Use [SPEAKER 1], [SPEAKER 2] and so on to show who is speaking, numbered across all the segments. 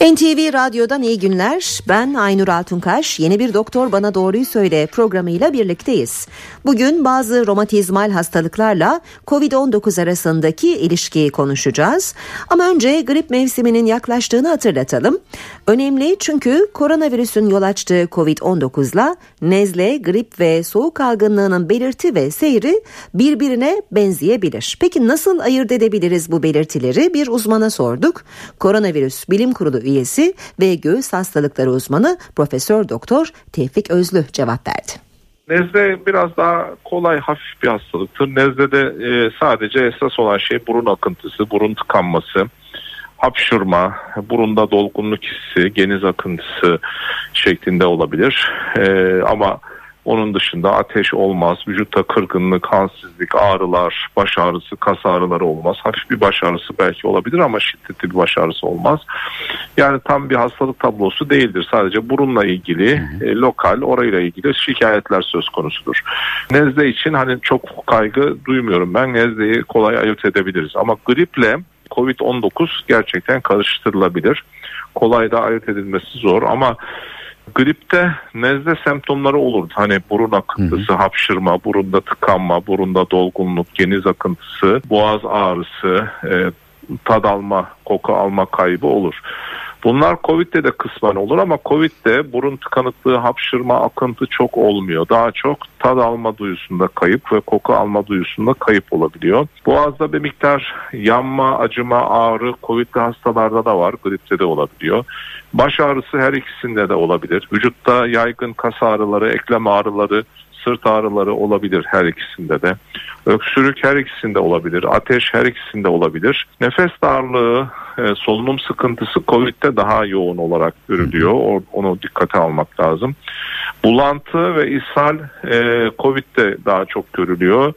[SPEAKER 1] NTV Radyo'dan iyi günler. Ben Aynur Altunkaş. Yeni bir Doktor Bana Doğruyu Söyle programıyla birlikteyiz. Bugün bazı romatizmal hastalıklarla COVID-19 arasındaki ilişkiyi konuşacağız. Ama önce grip mevsiminin yaklaştığını hatırlatalım. Önemli çünkü koronavirüsün yol açtığı COVID-19'la nezle, grip ve soğuk algınlığının belirti ve seyri birbirine benzeyebilir. Peki nasıl ayırt edebiliriz bu belirtileri? Bir uzmana sorduk. Koronavirüs Bilim Kurulu üyesi ve göğüs hastalıkları uzmanı Profesör Doktor Tevfik Özlü cevap verdi.
[SPEAKER 2] Nezle biraz daha kolay hafif bir hastalıktır. Nezlede e, sadece esas olan şey burun akıntısı, burun tıkanması, hapşurma, burunda dolgunluk hissi, geniz akıntısı şeklinde olabilir. E, ama onun dışında ateş olmaz, vücutta kırgınlık, kansızlık, ağrılar, baş ağrısı, kas ağrıları olmaz. Hafif bir baş ağrısı belki olabilir ama şiddetli bir baş ağrısı olmaz. Yani tam bir hastalık tablosu değildir. Sadece burunla ilgili, e, lokal, orayla ilgili şikayetler söz konusudur. Nezle için hani çok kaygı duymuyorum ben. Nezleyi kolay ayırt edebiliriz. Ama griple COVID-19 gerçekten karıştırılabilir. Kolay da ayırt edilmesi zor ama gripte nezle semptomları olur. Hani burun akıntısı, hı hı. hapşırma, burunda tıkanma, burunda dolgunluk, geniz akıntısı, boğaz ağrısı, e, tad alma, koku alma kaybı olur. Bunlar Covid'de de kısmen olur ama Covid'de burun tıkanıklığı, hapşırma, akıntı çok olmuyor. Daha çok tad alma duyusunda kayıp ve koku alma duyusunda kayıp olabiliyor. Boğazda bir miktar yanma, acıma, ağrı Covid'li hastalarda da var, gripte de olabiliyor. Baş ağrısı her ikisinde de olabilir. Vücutta yaygın kas ağrıları, eklem ağrıları, sırt ağrıları olabilir her ikisinde de. Öksürük her ikisinde olabilir. Ateş her ikisinde olabilir. Nefes darlığı, e, solunum sıkıntısı COVID'de daha yoğun olarak görülüyor. Onu dikkate almak lazım. Bulantı ve ishal e, COVID'de daha çok görülüyor.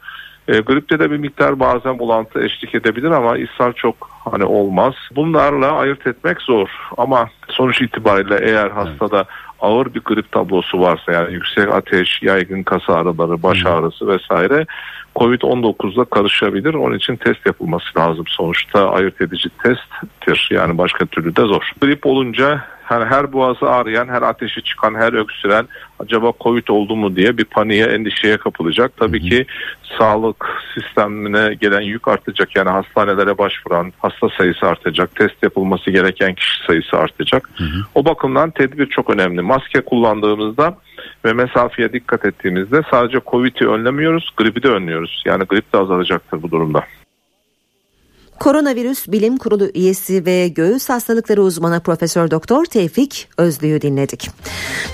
[SPEAKER 2] E, gripte de bir miktar bazen bulantı eşlik edebilir ama ishal çok hani olmaz. Bunlarla ayırt etmek zor ama sonuç itibariyle eğer hastada ağır bir grip tablosu varsa yani yüksek ateş, yaygın kas ağrıları, baş ağrısı vesaire Covid-19'da karışabilir. Onun için test yapılması lazım. Sonuçta ayırt edici testtir. Yani başka türlü de zor. Grip olunca hani her boğazı ağrıyan, her ateşi çıkan, her öksüren acaba Covid oldu mu diye bir paniğe, endişeye kapılacak. Tabii ki sağlık sistemine gelen yük artacak. Yani hastanelere başvuran hasta sayısı artacak. Test yapılması gereken kişi sayısı artacak. Hı hı. O bakımdan tedbir çok önemli. Maske kullandığımızda ve mesafeye dikkat ettiğimizde sadece Covid'i önlemiyoruz, gribi de önlüyoruz. Yani grip de azalacaktır bu durumda.
[SPEAKER 1] Koronavirüs Bilim Kurulu üyesi ve göğüs hastalıkları uzmanı Profesör Doktor Tevfik Özlü'yü dinledik.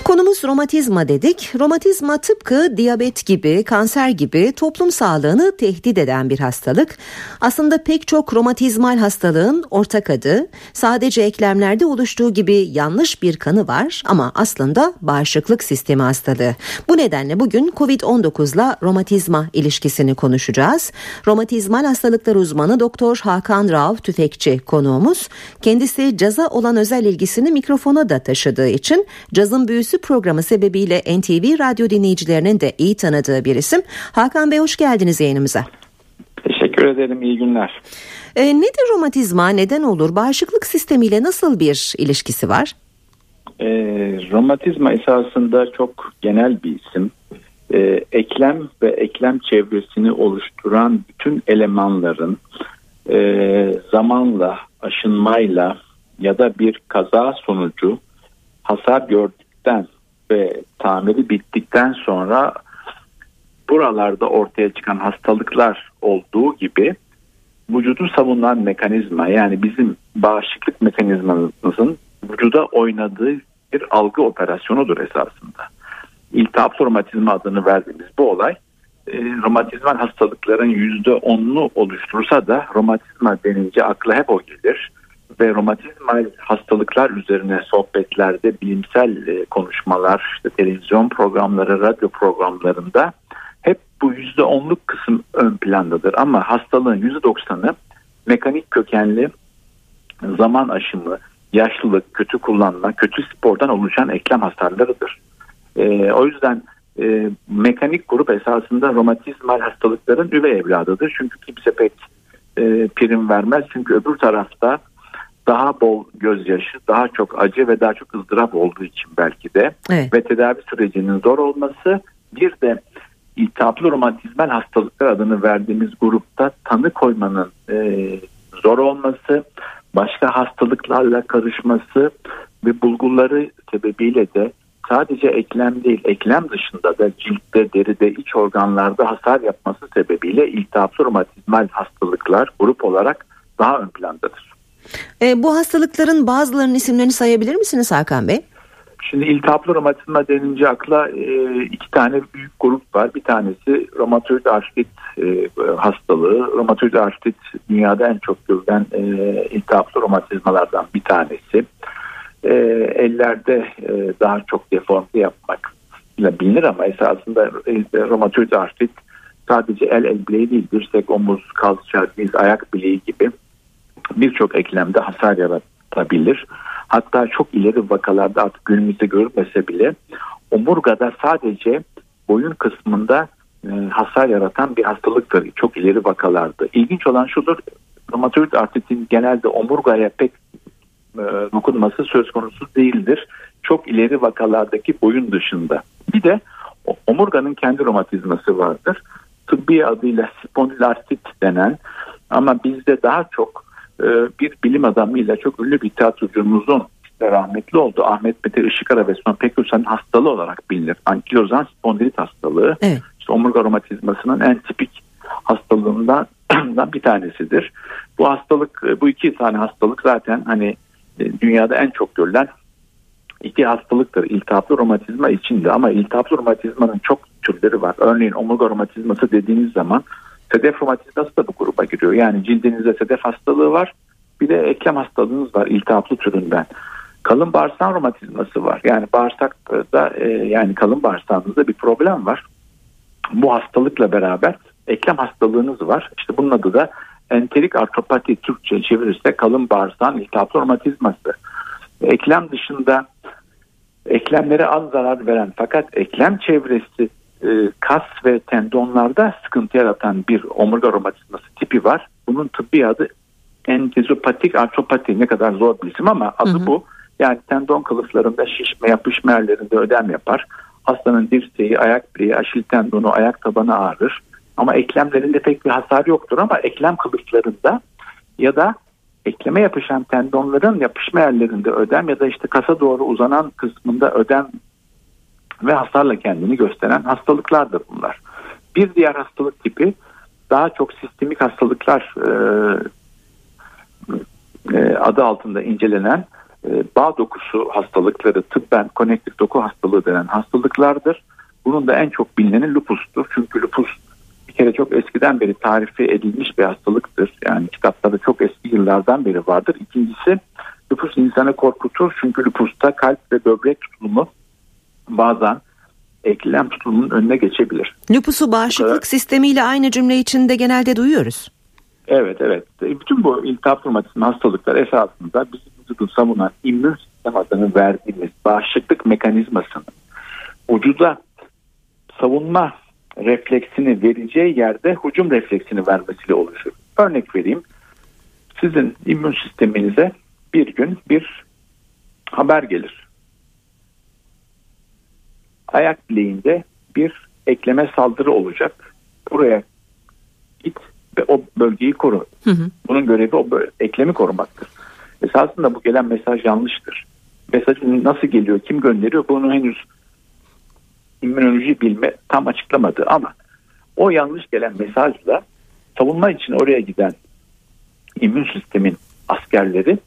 [SPEAKER 1] Konumuz romatizma dedik. Romatizma tıpkı diyabet gibi, kanser gibi toplum sağlığını tehdit eden bir hastalık. Aslında pek çok romatizmal hastalığın ortak adı. Sadece eklemlerde oluştuğu gibi yanlış bir kanı var ama aslında bağışıklık sistemi hastalığı. Bu nedenle bugün COVID-19 ile romatizma ilişkisini konuşacağız. Romatizmal hastalıklar uzmanı Doktor Hakan Rav Tüfekçi konuğumuz. Kendisi caza olan özel ilgisini mikrofona da taşıdığı için cazın büyüsü programı sebebiyle NTV radyo dinleyicilerinin de iyi tanıdığı bir isim. Hakan Bey hoş geldiniz yayınımıza.
[SPEAKER 3] Teşekkür ederim iyi günler.
[SPEAKER 1] E, nedir romatizma neden olur bağışıklık sistemiyle nasıl bir ilişkisi var?
[SPEAKER 3] E, romatizma esasında çok genel bir isim. E, eklem ve eklem çevresini oluşturan bütün elemanların e, zamanla, aşınmayla ya da bir kaza sonucu hasar gördükten ve tamiri bittikten sonra buralarda ortaya çıkan hastalıklar olduğu gibi vücudu savunan mekanizma yani bizim bağışıklık mekanizmamızın vücuda oynadığı bir algı operasyonudur esasında. İltihap romatizma adını verdiğimiz bu olay e, romatizmal hastalıkların yüzde onunu oluştursa da romatizma denince akla hep o gelir. Ve romatizmal hastalıklar üzerine sohbetlerde bilimsel e, konuşmalar, işte televizyon programları, radyo programlarında hep bu yüzde onluk kısım ön plandadır. Ama hastalığın yüzde doksanı mekanik kökenli zaman aşımı, yaşlılık, kötü kullanma, kötü spordan oluşan eklem hasarlarıdır. E, o yüzden e, mekanik grup esasında romatizmal hastalıkların üvey evladıdır. Çünkü kimse pek e, prim vermez. Çünkü öbür tarafta daha bol gözyaşı, daha çok acı ve daha çok ızdırap olduğu için belki de evet. ve tedavi sürecinin zor olması bir de iltihaplı romatizmal hastalıklar adını verdiğimiz grupta tanı koymanın e, zor olması, başka hastalıklarla karışması ve bulguları sebebiyle de sadece eklem değil eklem dışında da ciltte, deride, iç organlarda hasar yapması sebebiyle iltihaplı romatizmal hastalıklar grup olarak daha ön plandadır.
[SPEAKER 1] E, bu hastalıkların bazılarının isimlerini sayabilir misiniz Hakan Bey?
[SPEAKER 3] Şimdi iltihaplı romatizma denince akla e, iki tane büyük grup var. Bir tanesi romatoid artrit e, hastalığı. Romatoid artrit dünyada en çok görülen e, iltihaplı romatizmalardan bir tanesi. E, ellerde e, daha çok deformte yapmak bilinir ama esasında e, romatoid artrit sadece el el bileği değil, dirsek, omuz, kalça, diz, ayak bileği gibi birçok eklemde hasar yaratabilir. Hatta çok ileri vakalarda artık günümüzde görülmese bile omurgada sadece boyun kısmında e, hasar yaratan bir hastalıktır çok ileri vakalarda. İlginç olan şudur romatoid artritin genelde omurgaya pek dokunması söz konusu değildir. Çok ileri vakalardaki boyun dışında. Bir de omurganın kendi romatizması vardır. Tıbbi adıyla spondilartrit denen ama bizde daha çok e, bir bilim adamıyla çok ünlü bir tiyatrocumuzun işte rahmetli oldu. Ahmet Mete Işıkara ve Son Pekgülsen'in hastalığı olarak bilinir. Ankilozan spondilit hastalığı. Evet. İşte omurga romatizmasının en tipik hastalığından bir tanesidir. Bu hastalık, bu iki tane hastalık zaten hani e, dünyada en çok görülen iki hastalıktır. İltihaplı romatizma içinde ama iltihaplı romatizmanın çok türleri var. Örneğin omurga romatizması dediğiniz zaman sedef romatizması da bu gruba giriyor. Yani cildinizde sedef hastalığı var. Bir de eklem hastalığınız var iltihaplı türünden. Kalın bağırsak romatizması var. Yani bağırsakta e, yani kalın bağırsağınızda bir problem var. Bu hastalıkla beraber eklem hastalığınız var. İşte bunun adı da enterik artropati Türkçe çevirirse kalın bağırsağın iltihaplı romatizması. Eklem dışında eklemlere az zarar veren fakat eklem çevresi e, kas ve tendonlarda sıkıntı yaratan bir omurga romatizması tipi var. Bunun tıbbi adı entezopatik artropati ne kadar zor bir isim ama adı hı hı. bu. Yani tendon kılıflarında şişme yapışma yerlerinde ödem yapar. Hastanın dirseği, ayak bileği, aşil tendonu, ayak tabanı ağrır. Ama eklemlerinde pek bir hasar yoktur ama eklem kılıflarında ya da ekleme yapışan tendonların yapışma yerlerinde ödem ya da işte kasa doğru uzanan kısmında ödem ve hasarla kendini gösteren hastalıklardır bunlar. Bir diğer hastalık tipi daha çok sistemik hastalıklar e, e, adı altında incelenen e, bağ dokusu hastalıkları tıbben konektif doku hastalığı denen hastalıklardır. Bunun da en çok bilineni lupustur. Çünkü lupus kere çok eskiden beri tarifi edilmiş bir hastalıktır. Yani kitaplarda çok eski yıllardan beri vardır. İkincisi lupus insanı korkutur. Çünkü lupusta kalp ve böbrek tutulumu bazen eklem tutulumunun önüne geçebilir.
[SPEAKER 1] Lüpusu bağışıklık kadar... sistemiyle aynı cümle içinde genelde duyuyoruz.
[SPEAKER 3] Evet evet. E, bütün bu iltihap romatizma hastalıklar esasında bizim vücudu savunan immün sistem adını verdiğimiz bağışıklık mekanizmasının vücuda savunma refleksini vereceği yerde hücum refleksini vermesiyle oluşur. Örnek vereyim. Sizin immün sisteminize bir gün bir haber gelir ayak bileğinde bir ekleme saldırı olacak. Buraya git ve o bölgeyi koru. Hı hı. Bunun görevi o eklemi korumaktır. Esasında bu gelen mesaj yanlıştır. Mesaj nasıl geliyor, kim gönderiyor bunu henüz immünoloji bilme tam açıklamadı ama o yanlış gelen mesajla savunma için oraya giden immün sistemin askerleri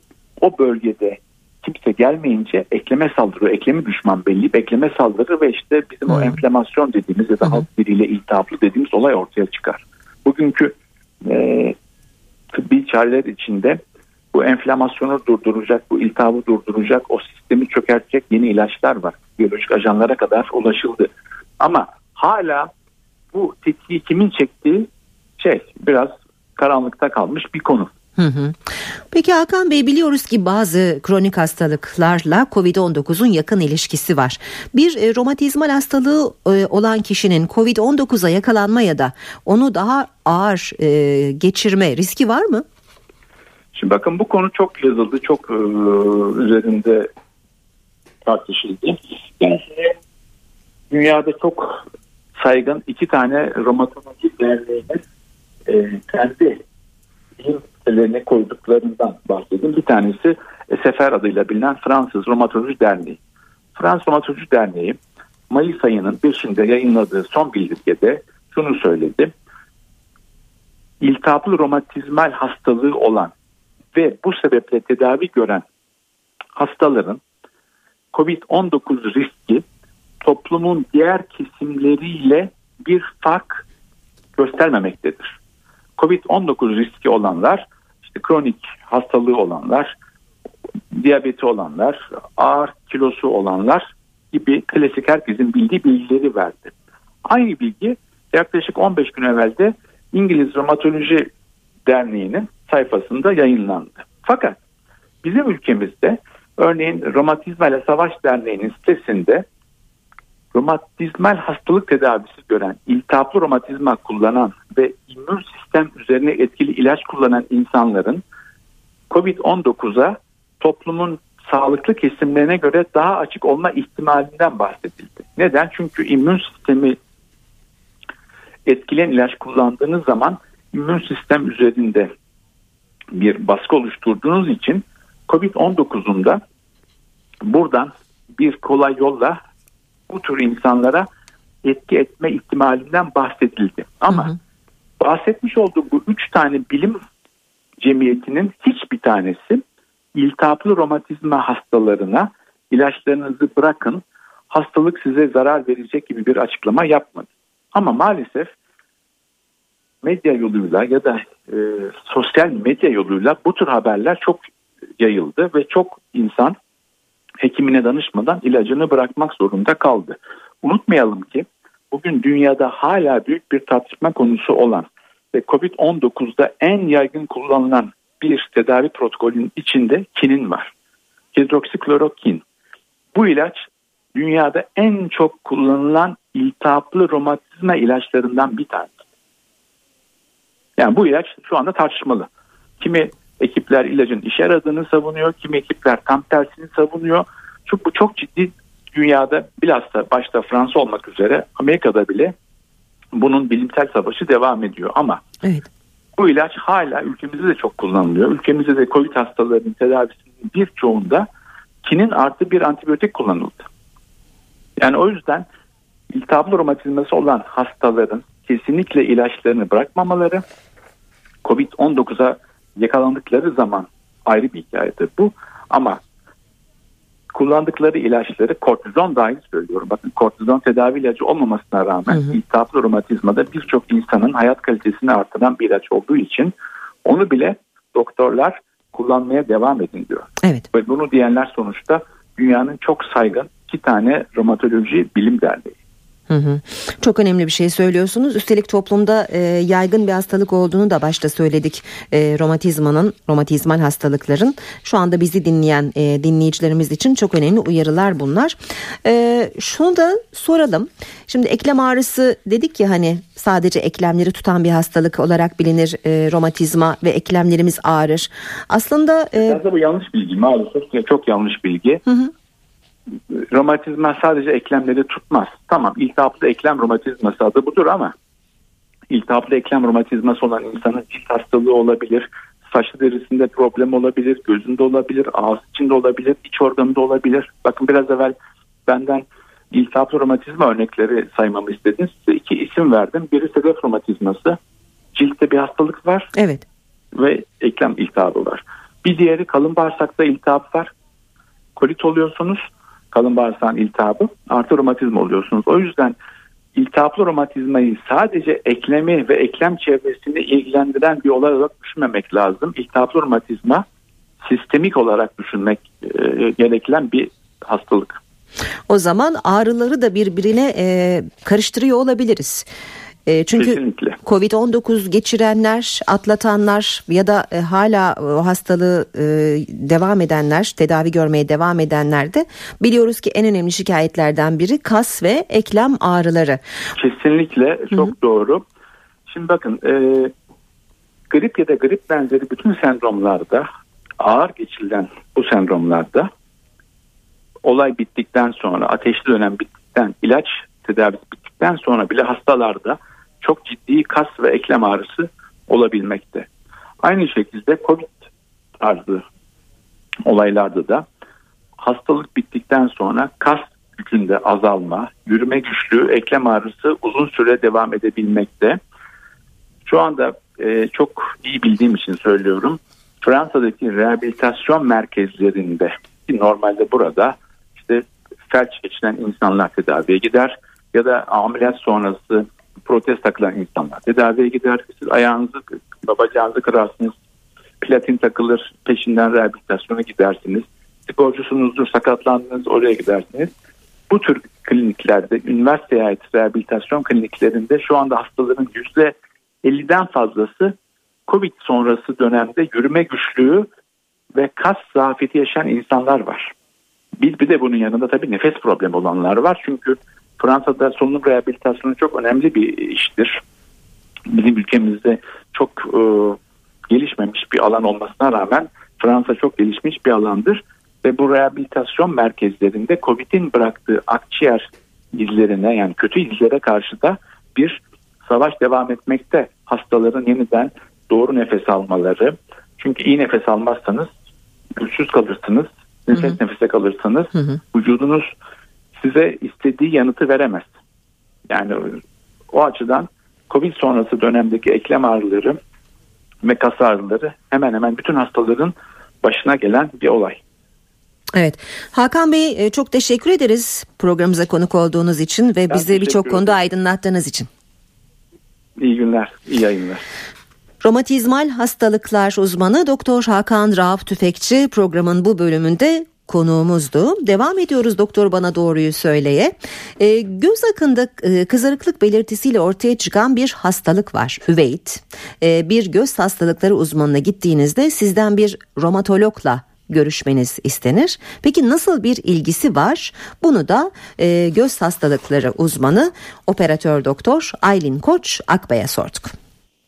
[SPEAKER 3] o bölgede kimse gelmeyince ekleme saldırıyor. Eklemi düşman belli. Ekleme saldırır ve işte bizim hmm. o enflamasyon dediğimiz ya da halk diliyle iltihaplı dediğimiz olay ortaya çıkar. Bugünkü e, tıbbi çareler içinde bu enflamasyonu durduracak, bu iltihabı durduracak, o sistemi çökertecek yeni ilaçlar var. Biyolojik ajanlara kadar ulaşıldı. Ama hala bu tetiği kimin çektiği şey biraz karanlıkta kalmış bir konu.
[SPEAKER 1] Hı hı. Peki Hakan Bey biliyoruz ki bazı kronik hastalıklarla COVID-19'un yakın ilişkisi var. Bir e, romatizmal hastalığı e, olan kişinin COVID-19'a yakalanma ya da onu daha ağır e, geçirme riski var mı?
[SPEAKER 3] Şimdi bakın bu konu çok yazıldı, çok e, üzerinde tartışıldı. Yani dünyada çok saygın iki tane romatoloji derneğinin e, kendi bilim koyduklarından bahsedeyim. Bir tanesi SFR adıyla bilinen Fransız Romatoloji Derneği. Fransız Romatoloji Derneği Mayıs ayının 5'inde yayınladığı son bildirgede şunu söyledi. İltihaplı romatizmal hastalığı olan ve bu sebeple tedavi gören hastaların COVID-19 riski toplumun diğer kesimleriyle bir fark göstermemektedir. Covid-19 riski olanlar, işte kronik hastalığı olanlar, diyabeti olanlar, ağır kilosu olanlar gibi klasik herkesin bildiği bilgileri verdi. Aynı bilgi yaklaşık 15 gün evvelde İngiliz Romatoloji Derneği'nin sayfasında yayınlandı. Fakat bizim ülkemizde örneğin Romatizma ile Savaş Derneği'nin sitesinde romatizmal hastalık tedavisi gören, iltihaplı romatizma kullanan ve immün sistem üzerine etkili ilaç kullanan insanların COVID-19'a toplumun sağlıklı kesimlerine göre daha açık olma ihtimalinden bahsedildi. Neden? Çünkü immün sistemi etkileyen ilaç kullandığınız zaman immün sistem üzerinde bir baskı oluşturduğunuz için COVID-19'un da buradan bir kolay yolla bu tür insanlara etki etme ihtimalinden bahsedildi. Ama hı hı. bahsetmiş olduğu bu üç tane bilim cemiyetinin hiçbir tanesi iltihaplı romatizma hastalarına ilaçlarınızı bırakın hastalık size zarar verecek gibi bir açıklama yapmadı. Ama maalesef medya yoluyla ya da e, sosyal medya yoluyla bu tür haberler çok yayıldı ve çok insan hekimine danışmadan ilacını bırakmak zorunda kaldı. Unutmayalım ki bugün dünyada hala büyük bir tartışma konusu olan ve COVID-19'da en yaygın kullanılan bir tedavi protokolünün içinde kinin var. Hidroksiklorokin. Bu ilaç dünyada en çok kullanılan iltihaplı romatizma ilaçlarından bir tanesi. Yani bu ilaç şu anda tartışmalı. Kimi ekipler ilacın işe yaradığını savunuyor, kimi ekipler tam tersini savunuyor. Çünkü bu çok ciddi dünyada bilhassa başta Fransa olmak üzere Amerika'da bile bunun bilimsel savaşı devam ediyor. Ama evet. bu ilaç hala ülkemizde de çok kullanılıyor. Ülkemizde de COVID hastalarının tedavisinin birçoğunda kinin artı bir antibiyotik kullanıldı. Yani o yüzden iltihaplı romatizması olan hastaların kesinlikle ilaçlarını bırakmamaları, COVID-19'a yakalandıkları zaman ayrı bir hikayedir bu. Ama kullandıkları ilaçları kortizon dahil söylüyorum. Bakın kortizon tedavi ilacı olmamasına rağmen hı hı. iltihaplı romatizmada birçok insanın hayat kalitesini artıran bir ilaç olduğu için onu bile doktorlar kullanmaya devam edin diyor. Evet. Ve bunu diyenler sonuçta dünyanın çok saygın iki tane romatoloji bilim derneği.
[SPEAKER 1] Hı hı. Çok önemli bir şey söylüyorsunuz. Üstelik toplumda e, yaygın bir hastalık olduğunu da başta söyledik. E, romatizmanın, romatizmal hastalıkların. Şu anda bizi dinleyen e, dinleyicilerimiz için çok önemli uyarılar bunlar. E, şunu da soralım. Şimdi eklem ağrısı dedik ya hani sadece eklemleri tutan bir hastalık olarak bilinir e, romatizma ve eklemlerimiz ağrır. Aslında...
[SPEAKER 3] E, bu yanlış bilgi maalesef çok yanlış bilgi. Hı hı romatizma sadece eklemleri tutmaz. Tamam iltihaplı eklem romatizması adı budur ama iltihaplı eklem romatizması olan insanın cilt hastalığı olabilir, saçlı derisinde problem olabilir, gözünde olabilir, ağız içinde olabilir, iç organında olabilir. Bakın biraz evvel benden iltihaplı romatizma örnekleri saymamı istediniz. Size iki isim verdim. Biri sedef romatizması. Ciltte bir hastalık var.
[SPEAKER 1] Evet.
[SPEAKER 3] Ve eklem iltihabı var. Bir diğeri kalın bağırsakta iltihap var. Kolit oluyorsunuz kalın bağırsağın iltihabı artı romatizma oluyorsunuz. O yüzden iltihaplı romatizmayı sadece eklemi ve eklem çevresini ilgilendiren bir olay olarak düşünmemek lazım. İltihaplı romatizma sistemik olarak düşünmek e, gereken bir hastalık.
[SPEAKER 1] O zaman ağrıları da birbirine e, karıştırıyor olabiliriz. E, çünkü Kesinlikle. Covid-19 geçirenler, atlatanlar ya da e, hala o hastalığı e, devam edenler, tedavi görmeye devam edenler de biliyoruz ki en önemli şikayetlerden biri kas ve eklem ağrıları.
[SPEAKER 3] Kesinlikle çok Hı-hı. doğru. Şimdi bakın e, grip ya da grip benzeri bütün sendromlarda ağır geçirilen bu sendromlarda olay bittikten sonra ateşli dönem bittikten ilaç tedavisi bittikten sonra bile hastalarda çok ciddi kas ve eklem ağrısı olabilmekte. Aynı şekilde COVID tarzı olaylarda da hastalık bittikten sonra kas gücünde azalma, yürüme güçlüğü, eklem ağrısı uzun süre devam edebilmekte. Şu anda e, çok iyi bildiğim için söylüyorum. Fransa'daki rehabilitasyon merkezlerinde normalde burada işte felç geçiren insanlar tedaviye gider ya da ameliyat sonrası protez takılan insanlar tedaviye gider. Siz ayağınızı, bacağınızı kırarsınız, platin takılır, peşinden rehabilitasyona gidersiniz. Sporcusunuzdur, sakatlandınız, oraya gidersiniz. Bu tür kliniklerde, üniversiteye ait rehabilitasyon kliniklerinde şu anda hastaların yüzde 50'den fazlası Covid sonrası dönemde yürüme güçlüğü ve kas zafiyeti yaşayan insanlar var. Bir, bir de bunun yanında tabii nefes problemi olanlar var. Çünkü Fransa'da solunum rehabilitasyonu çok önemli bir iştir. Bizim ülkemizde çok e, gelişmemiş bir alan olmasına rağmen Fransa çok gelişmiş bir alandır. Ve bu rehabilitasyon merkezlerinde COVID'in bıraktığı akciğer izlerine yani kötü izlere karşı da bir savaş devam etmekte. Hastaların yeniden doğru nefes almaları. Çünkü iyi nefes almazsanız güçsüz kalırsınız. Nefes hı hı. nefese kalırsanız hı hı. vücudunuz size istediği yanıtı veremez. Yani o açıdan Covid sonrası dönemdeki eklem ağrıları ve kas ağrıları hemen hemen bütün hastaların başına gelen bir olay.
[SPEAKER 1] Evet. Hakan Bey e, çok teşekkür ederiz programımıza konuk olduğunuz için ve ben bizi birçok konuda aydınlattığınız için.
[SPEAKER 3] İyi günler, iyi yayınlar.
[SPEAKER 1] Romatizmal hastalıklar uzmanı Doktor Hakan Rauf Tüfekçi programın bu bölümünde konuğumuzdu. Devam ediyoruz doktor bana doğruyu söyleye. E, göz akında e, kızarıklık belirtisiyle ortaya çıkan bir hastalık var. Hüveyt. E, bir göz hastalıkları uzmanına gittiğinizde sizden bir romatologla görüşmeniz istenir. Peki nasıl bir ilgisi var? Bunu da e, göz hastalıkları uzmanı operatör doktor Aylin Koç Akbay'a sorduk.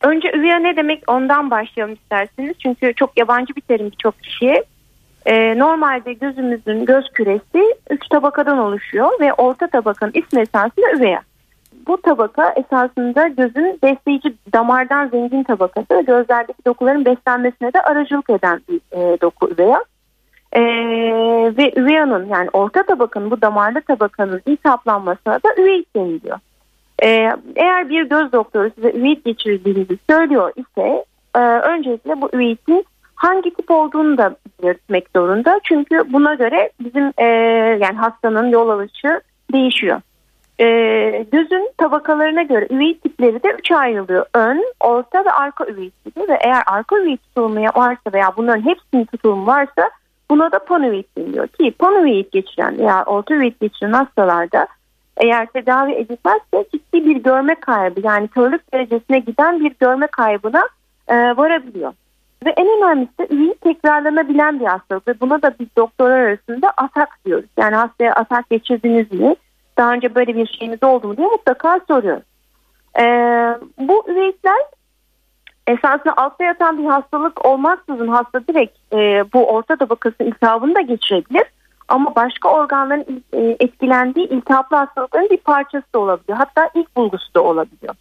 [SPEAKER 4] Önce üvea ne demek ondan başlayalım isterseniz. Çünkü çok yabancı bir terim birçok kişiye. Ee, normalde gözümüzün göz küresi üç tabakadan oluşuyor ve orta tabakanın ismi esasında üvea. Bu tabaka esasında gözün besleyici damardan zengin tabakası ve gözlerdeki dokuların beslenmesine de aracılık eden bir e, doku üvea. Ee, ve üveyanın yani orta tabakanın bu damarlı tabakanın iltihaplanmasına da üveit deniliyor. Ee, eğer bir göz doktoru size üveit geçirdiğinizi söylüyor ise e, öncelikle bu üveitin hangi tip olduğunu da belirtmek zorunda. Çünkü buna göre bizim e, yani hastanın yol alışı değişiyor. E, gözün tabakalarına göre üveit tipleri de üçe ayrılıyor. Ön, orta ve arka üveit tipi ve eğer arka üveit tutulmu varsa veya bunların hepsinin tutulmu varsa buna da panüveit deniliyor. Ki panüveit geçiren veya orta üveit geçiren hastalarda eğer tedavi edilmezse ciddi bir görme kaybı yani körlük derecesine giden bir görme kaybına e, varabiliyor. Ve en önemlisi de üyeyi tekrarlanabilen bir hastalık ve buna da biz doktorlar arasında atak diyoruz. Yani hastaya atak geçirdiniz mi? Daha önce böyle bir şeyiniz oldu mu diye mutlaka soruyoruz. Ee, bu üveyikler esasında altta yatan bir hastalık olmaksızın hasta direkt e, bu orta tabakası iltihabını da geçirebilir. Ama başka organların e, etkilendiği iltihaplı hastalıkların bir parçası da olabiliyor. Hatta ilk bulgusu da olabiliyor.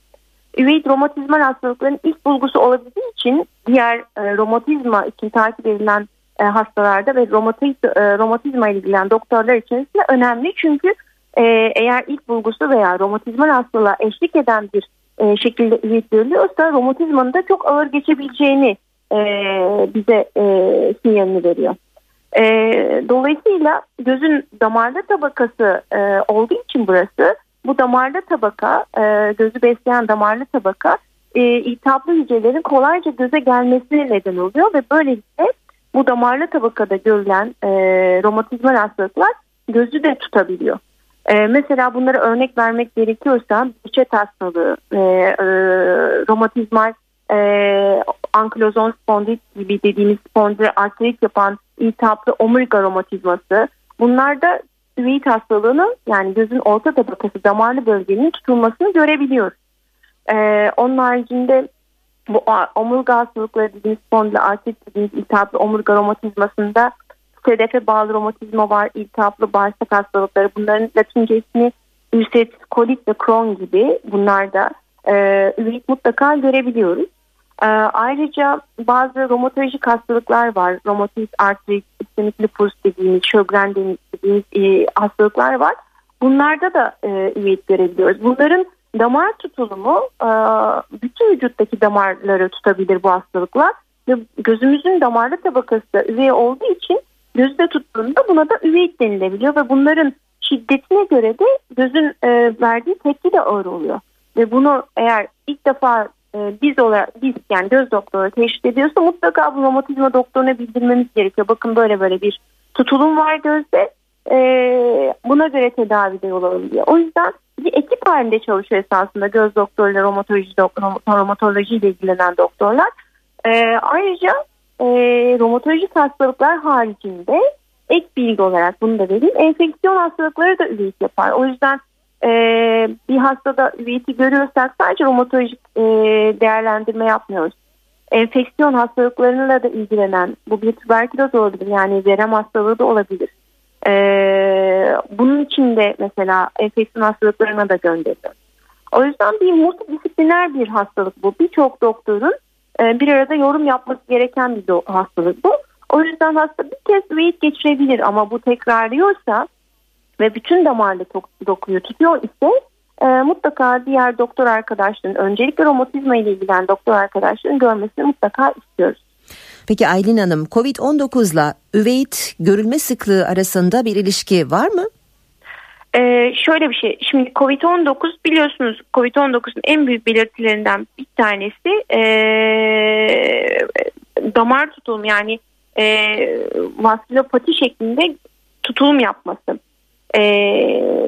[SPEAKER 4] Üveit romatizmal hastalıkların ilk bulgusu olabildiği için diğer e, romatizma için takip edilen e, hastalarda ve romatiz, e, romatizma ile ilgilenen doktorlar için de önemli. Çünkü e, eğer ilk bulgusu veya romatizmal hastalığa eşlik eden bir e, şekilde üveit görülüyorsa romatizmanın da çok ağır geçebileceğini e, bize e, sinyalini veriyor. E, dolayısıyla gözün damarlı tabakası e, olduğu için burası bu damarlı tabaka, e, gözü besleyen damarlı tabaka e, iltihaplı hücrelerin kolayca göze gelmesine neden oluyor ve böylelikle bu damarlı tabakada görülen e, romatizmal hastalıklar gözü de tutabiliyor. E, mesela bunlara örnek vermek gerekiyorsa Duchet hastalığı, e, e, romatizmal e, ankilozon spondilit gibi dediğimiz spondil arterit yapan iltihaplı omurga romatizması bunlarda üveit hastalığının yani gözün orta tabakası damarlı bölgenin tutulmasını görebiliyoruz. E, onun haricinde bu omurga hastalıkları dediğimiz spondil artrit dediğimiz iltihaplı omurga romatizmasında sedefe bağlı romatizma var, iltihaplı bağırsak hastalıkları. Bunların latince ismi ülserit, kolit ve Crohn gibi bunlar da e, üveit mutlaka görebiliyoruz. E, ayrıca bazı romatolojik hastalıklar var. Romatoid artrit, istemik lupus dediğimiz, Sjögren dediğimiz e, hastalıklar var. Bunlarda da e, üveit görebiliyoruz. Bunların damar tutulumu e, bütün vücuttaki damarları tutabilir bu hastalıklar. Ve gözümüzün damarlı tabakası üvey olduğu için gözde tuttuğunda buna da üveit denilebiliyor ve bunların şiddetine göre de gözün e, verdiği tepki de ağır oluyor. Ve bunu eğer ilk defa e, biz olarak biz yani göz doktoru teşhis ediyorsa mutlaka bu romatizma doktoruna bildirmemiz gerekiyor. Bakın böyle böyle bir tutulum var gözde. E, buna göre tedavide yol alınıyor. O yüzden bir ekip halinde çalışıyor esasında göz doktoruyla romatoloji, romatoloji ile ilgilenen doktorlar. E, ayrıca e, romatolojik hastalıklar haricinde ek bilgi olarak bunu da vereyim. Enfeksiyon hastalıkları da üveit yapar. O yüzden e, bir hastada üveiti görüyorsak sadece romatolojik e, değerlendirme yapmıyoruz. Enfeksiyon hastalıklarıyla da ilgilenen bu bir tüberküloz olabilir yani verem hastalığı da olabilir. Ee, bunun için de mesela enfeksiyon hastalıklarına da gönderiyoruz. O yüzden bir multidisipliner bir hastalık bu. Birçok doktorun e, bir arada yorum yapması gereken bir hastalık bu. O yüzden hasta bir kez weight geçirebilir ama bu tekrarlıyorsa ve bütün damarlı dokuyu tutuyor ise e, mutlaka diğer doktor arkadaşların öncelikle romatizma ile ilgilen doktor arkadaşların görmesini mutlaka istiyoruz.
[SPEAKER 1] Peki Aylin Hanım COVID-19 ile üveit görülme sıklığı arasında bir ilişki var mı?
[SPEAKER 4] Ee, şöyle bir şey. Şimdi Covid-19 biliyorsunuz Covid-19'un en büyük belirtilerinden bir tanesi ee, damar tutulum yani e, vaskülopati şeklinde tutulum yapması. E,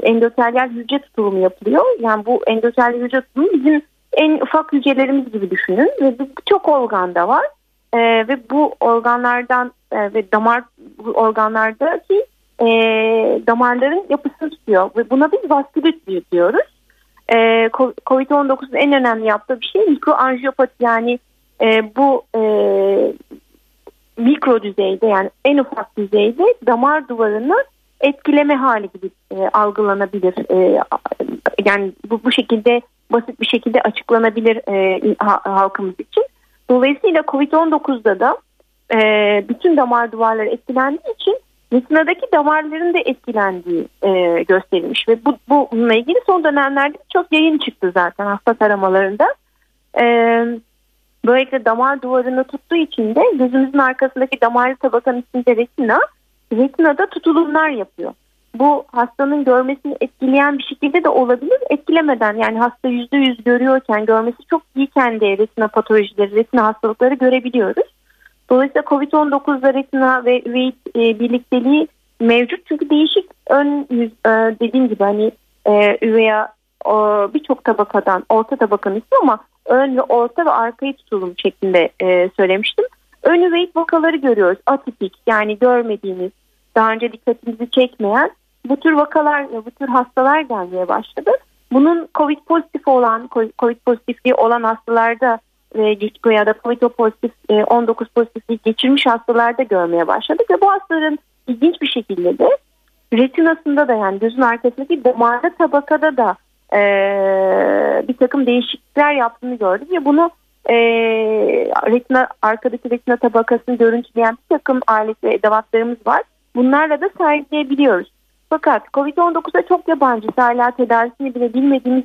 [SPEAKER 4] endotelyal hücre tutulumu yapılıyor. Yani bu endotelyal hücre tutulumu bizim en ufak hücrelerimiz gibi düşünün ve çok organda var. E, ve bu organlardan e, ve damar bu organlardaki e, damarların yapısını tutuyor ve buna biz vaskülit diyoruz. E, Covid-19'un en önemli yaptığı bir şey mikroanjiyopati yani e, bu e, mikro düzeyde yani en ufak düzeyde damar duvarını etkileme hali gibi e, algılanabilir. E, yani bu, bu şekilde basit bir şekilde açıklanabilir e, halkımız için. Dolayısıyla Covid-19'da da e, bütün damar duvarları etkilendiği için retinadaki damarların da etkilendiği e, gösterilmiş ve bu, bununla ilgili son dönemlerde çok yayın çıktı zaten hasta taramalarında. E, böylelikle damar duvarını tuttuğu için de gözümüzün arkasındaki damarlı tabakanın içinde retina, retinada tutulumlar yapıyor. Bu hastanın görmesini etkileyen bir şekilde de olabilir. Etkilemeden yani hasta yüzde yüz görüyorken görmesi çok iyiken de retina patolojileri, retina hastalıkları görebiliyoruz. Dolayısıyla COVID-19'da retina ve üveit e, birlikteliği mevcut. Çünkü değişik ön yüz e, dediğim gibi hani e, üveya birçok tabakadan orta tabakanın ismi ama ön ve orta ve arkayı tutulum şeklinde e, söylemiştim. Ön üveit vakaları görüyoruz. Atipik yani görmediğimiz daha önce dikkatimizi çekmeyen bu tür vakalar bu tür hastalar gelmeye başladı. Bunun COVID pozitif olan COVID pozitifliği olan hastalarda ve ya da COVID pozitif 19 pozitifliği geçirmiş hastalarda görmeye başladık ve bu hastaların ilginç bir şekilde de retinasında da yani gözün arkasındaki damarda tabakada da e, bir takım değişiklikler yaptığını gördük ve bunu e, retina arkadaki retina tabakasını görüntüleyen bir takım alet ve edevatlarımız var. Bunlarla da sergileyebiliyoruz. Fakat COVID-19'a çok yabancı hala tedavisini bile bilmediğimiz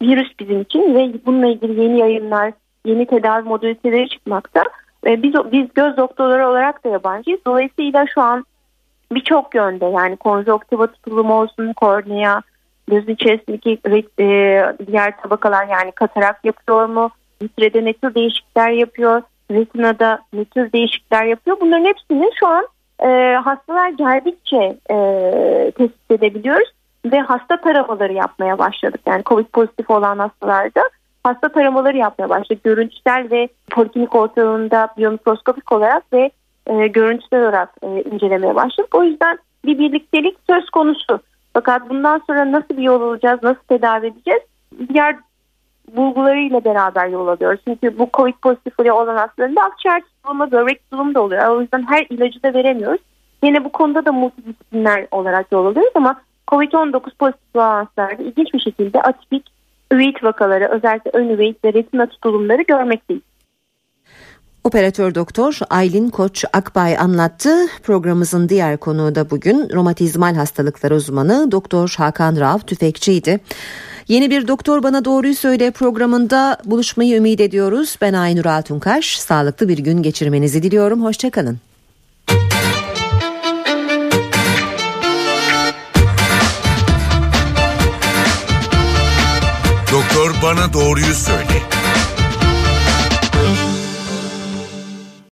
[SPEAKER 4] bir virüs bizim için ve bununla ilgili yeni yayınlar, yeni tedavi modaliteleri çıkmakta. Ve biz, biz göz doktorları olarak da yabancıyız. Dolayısıyla şu an birçok yönde yani konjonktiva tutulumu olsun, kornea, gözün içerisindeki e, diğer tabakalar yani katarak yapıyor mu? Vitrede ne tür değişiklikler yapıyor? Retinada ne tür değişiklikler yapıyor? Bunların hepsini şu an e, hastalar geldikçe e, tespit edebiliyoruz. ve hasta taramaları yapmaya başladık. Yani COVID pozitif olan hastalarda hasta taramaları yapmaya başladık. Görüntüsel ve poliklinik ortamında biyomikroskopik olarak ve e, görüntüsel olarak e, incelemeye başladık. O yüzden bir birliktelik söz konusu. Fakat bundan sonra nasıl bir yol alacağız, nasıl tedavi edeceğiz? Diğer bulgularıyla beraber yol alıyoruz. Çünkü bu COVID pozitifliği olan hastalarında akciğer tutulumu, böbrek tutulumu da oluyor. O yüzden her ilacı da veremiyoruz. Yine bu konuda da multidisipliner olarak yol alıyoruz ama COVID-19 pozitif olan hastalarda ilginç bir şekilde atipik üveit vakaları özellikle ön üveit ve retina tutulumları görmekteyiz.
[SPEAKER 1] Operatör doktor Aylin Koç Akbay anlattı. Programımızın diğer konuğu da bugün romatizmal hastalıklar uzmanı Doktor Hakan Rav Tüfekçi'ydi. Yeni bir Doktor Bana Doğruyu Söyle programında buluşmayı ümit ediyoruz. Ben Aynur Altunkaş. Sağlıklı bir gün geçirmenizi diliyorum. Hoşçakalın.
[SPEAKER 5] Doktor Bana Doğruyu Söyle